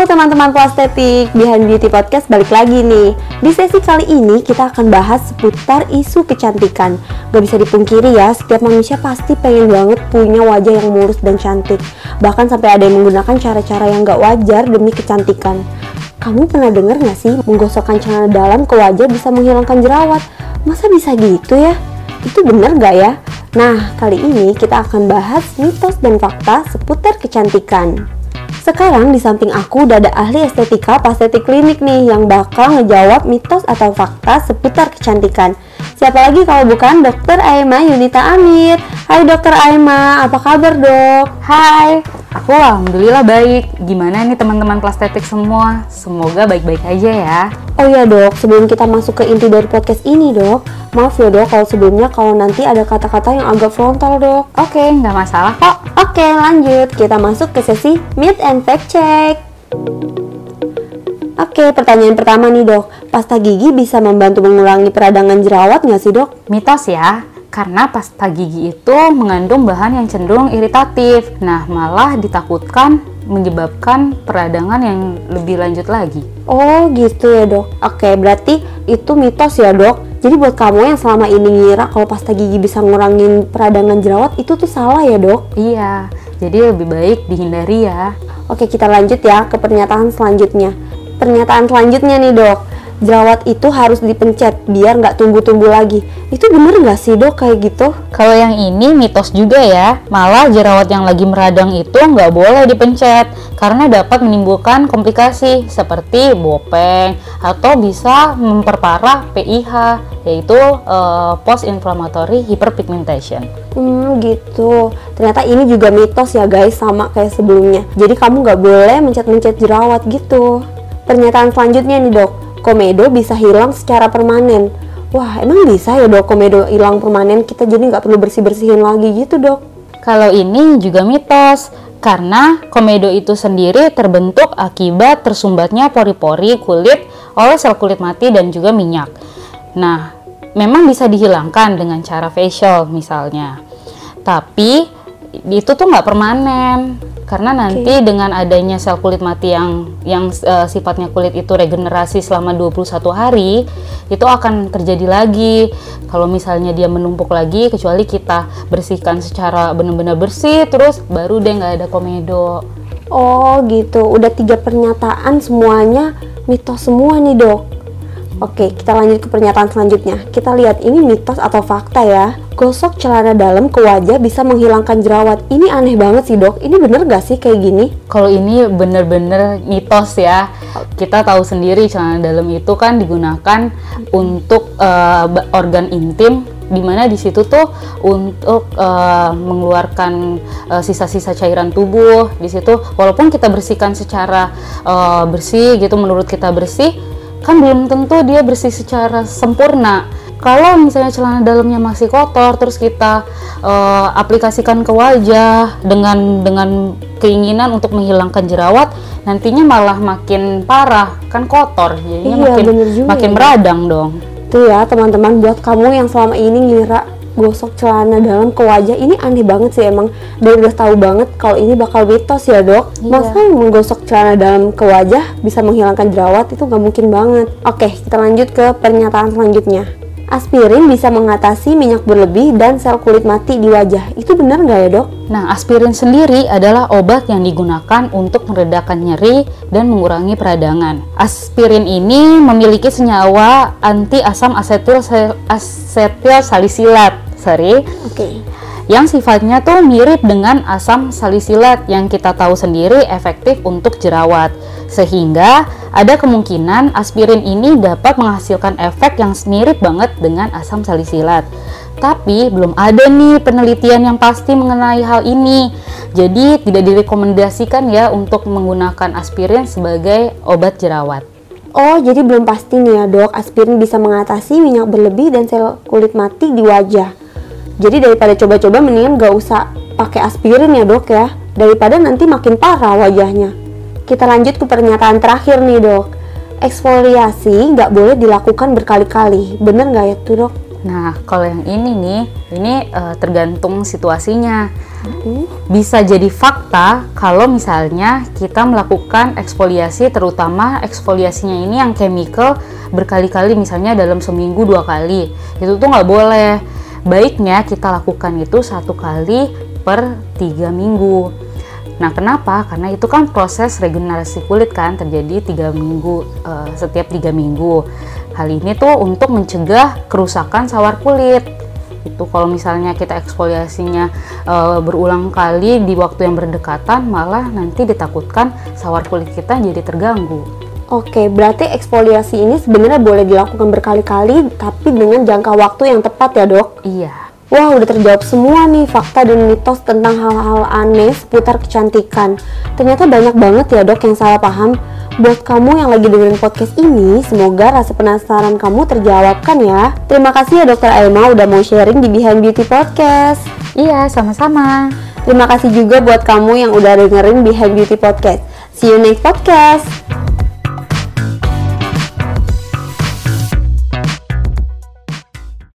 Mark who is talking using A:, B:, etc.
A: Halo teman-teman Plastetik, Behind Beauty Podcast balik lagi nih Di sesi kali ini kita akan bahas seputar isu kecantikan Gak bisa dipungkiri ya, setiap manusia pasti pengen banget punya wajah yang mulus dan cantik Bahkan sampai ada yang menggunakan cara-cara yang gak wajar demi kecantikan Kamu pernah denger gak sih menggosokkan celana dalam ke wajah bisa menghilangkan jerawat? Masa bisa gitu ya? Itu bener gak ya? Nah, kali ini kita akan bahas mitos dan fakta seputar kecantikan sekarang di samping aku udah ada ahli estetika pastetik klinik nih yang bakal ngejawab mitos atau fakta seputar kecantikan. Siapa lagi kalau bukan Dokter Aima Yunita Amir. Hai Dokter Aima, apa kabar dok?
B: Hai, aku alhamdulillah baik. Gimana nih teman-teman plastetik semua? Semoga baik-baik aja ya.
A: Oh iya dok, sebelum kita masuk ke inti dari podcast ini dok, maaf ya dok kalau sebelumnya kalau nanti ada kata-kata yang agak frontal dok.
B: Oke, nggak masalah kok.
A: Oke lanjut, kita masuk ke sesi Myth and Fact Check. Oke, pertanyaan pertama nih dok, pasta gigi bisa membantu mengurangi peradangan jerawat nggak sih dok?
B: Mitos ya, karena pasta gigi itu mengandung bahan yang cenderung iritatif. Nah, malah ditakutkan menyebabkan peradangan yang lebih lanjut lagi.
A: Oh gitu ya dok. Oke berarti itu mitos ya dok. Jadi buat kamu yang selama ini ngira kalau pasta gigi bisa ngurangin peradangan jerawat itu tuh salah ya dok?
B: Iya. Jadi lebih baik dihindari ya.
A: Oke kita lanjut ya ke pernyataan selanjutnya. Pernyataan selanjutnya nih dok jerawat itu harus dipencet biar nggak tumbuh-tumbuh lagi. Itu bener nggak sih dok kayak gitu?
B: Kalau yang ini mitos juga ya, malah jerawat yang lagi meradang itu nggak boleh dipencet karena dapat menimbulkan komplikasi seperti bopeng atau bisa memperparah PIH yaitu uh, post inflammatory hyperpigmentation.
A: Hmm gitu. Ternyata ini juga mitos ya guys sama kayak sebelumnya. Jadi kamu nggak boleh mencet-mencet jerawat gitu. Pernyataan selanjutnya nih dok, komedo bisa hilang secara permanen. Wah, emang bisa ya dok komedo hilang permanen? Kita jadi nggak perlu bersih-bersihin lagi gitu dok?
B: Kalau ini juga mitos, karena komedo itu sendiri terbentuk akibat tersumbatnya pori-pori kulit oleh sel kulit mati dan juga minyak. Nah, memang bisa dihilangkan dengan cara facial misalnya. Tapi itu tuh nggak permanen. Karena nanti okay. dengan adanya sel kulit mati yang yang uh, sifatnya kulit itu regenerasi selama 21 hari itu akan terjadi lagi. Kalau misalnya dia menumpuk lagi kecuali kita bersihkan secara benar-benar bersih terus baru deh nggak ada komedo.
A: Oh gitu. Udah tiga pernyataan semuanya mitos semua nih dok Oke, kita lanjut ke pernyataan selanjutnya. Kita lihat ini mitos atau fakta ya. Gosok celana dalam ke wajah bisa menghilangkan jerawat. Ini aneh banget sih dok. Ini bener gak sih kayak gini?
B: Kalau ini bener-bener mitos ya. Kita tahu sendiri celana dalam itu kan digunakan untuk uh, organ intim di mana di situ tuh untuk uh, mengeluarkan sisa-sisa uh, cairan tubuh di situ walaupun kita bersihkan secara uh, bersih gitu menurut kita bersih kan belum tentu dia bersih secara sempurna. Kalau misalnya celana dalamnya masih kotor terus kita uh, aplikasikan ke wajah dengan dengan keinginan untuk menghilangkan jerawat nantinya malah makin parah. Kan kotor jadinya iya, makin makin meradang dong.
A: Tuh ya teman-teman buat kamu yang selama ini ngira gosok celana dalam ke wajah. Ini aneh banget sih emang. Dan udah tahu banget kalau ini bakal mitos ya dok. Iya. masa menggosok celana dalam ke wajah bisa menghilangkan jerawat? Itu nggak mungkin banget. Oke kita lanjut ke pernyataan selanjutnya Aspirin bisa mengatasi minyak berlebih dan sel kulit mati di wajah. Itu benar nggak ya dok?
B: Nah, aspirin sendiri adalah obat yang digunakan untuk meredakan nyeri dan mengurangi peradangan. Aspirin ini memiliki senyawa anti asam asetil asetil salisilat. Sorry.
A: Oke. Okay
B: yang sifatnya tuh mirip dengan asam salisilat yang kita tahu sendiri efektif untuk jerawat. Sehingga ada kemungkinan aspirin ini dapat menghasilkan efek yang mirip banget dengan asam salisilat. Tapi belum ada nih penelitian yang pasti mengenai hal ini. Jadi tidak direkomendasikan ya untuk menggunakan aspirin sebagai obat jerawat.
A: Oh, jadi belum pasti nih ya dok, aspirin bisa mengatasi minyak berlebih dan sel kulit mati di wajah. Jadi daripada coba-coba mendingan gak usah pakai aspirin ya dok ya, daripada nanti makin parah wajahnya. Kita lanjut ke pernyataan terakhir nih dok. Eksfoliasi nggak boleh dilakukan berkali-kali, bener nggak ya tuh dok?
B: Nah, kalau yang ini nih, ini uh, tergantung situasinya. Bisa jadi fakta kalau misalnya kita melakukan eksfoliasi, terutama eksfoliasinya ini yang chemical berkali-kali, misalnya dalam seminggu dua kali. Itu tuh nggak boleh. Baiknya kita lakukan itu satu kali per tiga minggu. Nah, kenapa? Karena itu kan proses regenerasi kulit kan terjadi tiga minggu uh, setiap tiga minggu. Hal ini tuh untuk mencegah kerusakan sawar kulit. Itu kalau misalnya kita eksfoliasinya e, berulang kali di waktu yang berdekatan, malah nanti ditakutkan sawar kulit kita jadi terganggu.
A: Oke, berarti eksfoliasi ini sebenarnya boleh dilakukan berkali-kali, tapi dengan jangka waktu yang tepat ya dok?
B: Iya.
A: Wah, udah terjawab semua nih fakta dan mitos tentang hal-hal aneh seputar kecantikan. Ternyata banyak banget ya dok yang salah paham. Buat kamu yang lagi dengerin podcast ini, semoga rasa penasaran kamu terjawabkan ya. Terima kasih ya Dokter Aima udah mau sharing di Behind Beauty Podcast.
B: Iya, sama-sama.
A: Terima kasih juga buat kamu yang udah dengerin Behind Beauty Podcast. See you next podcast.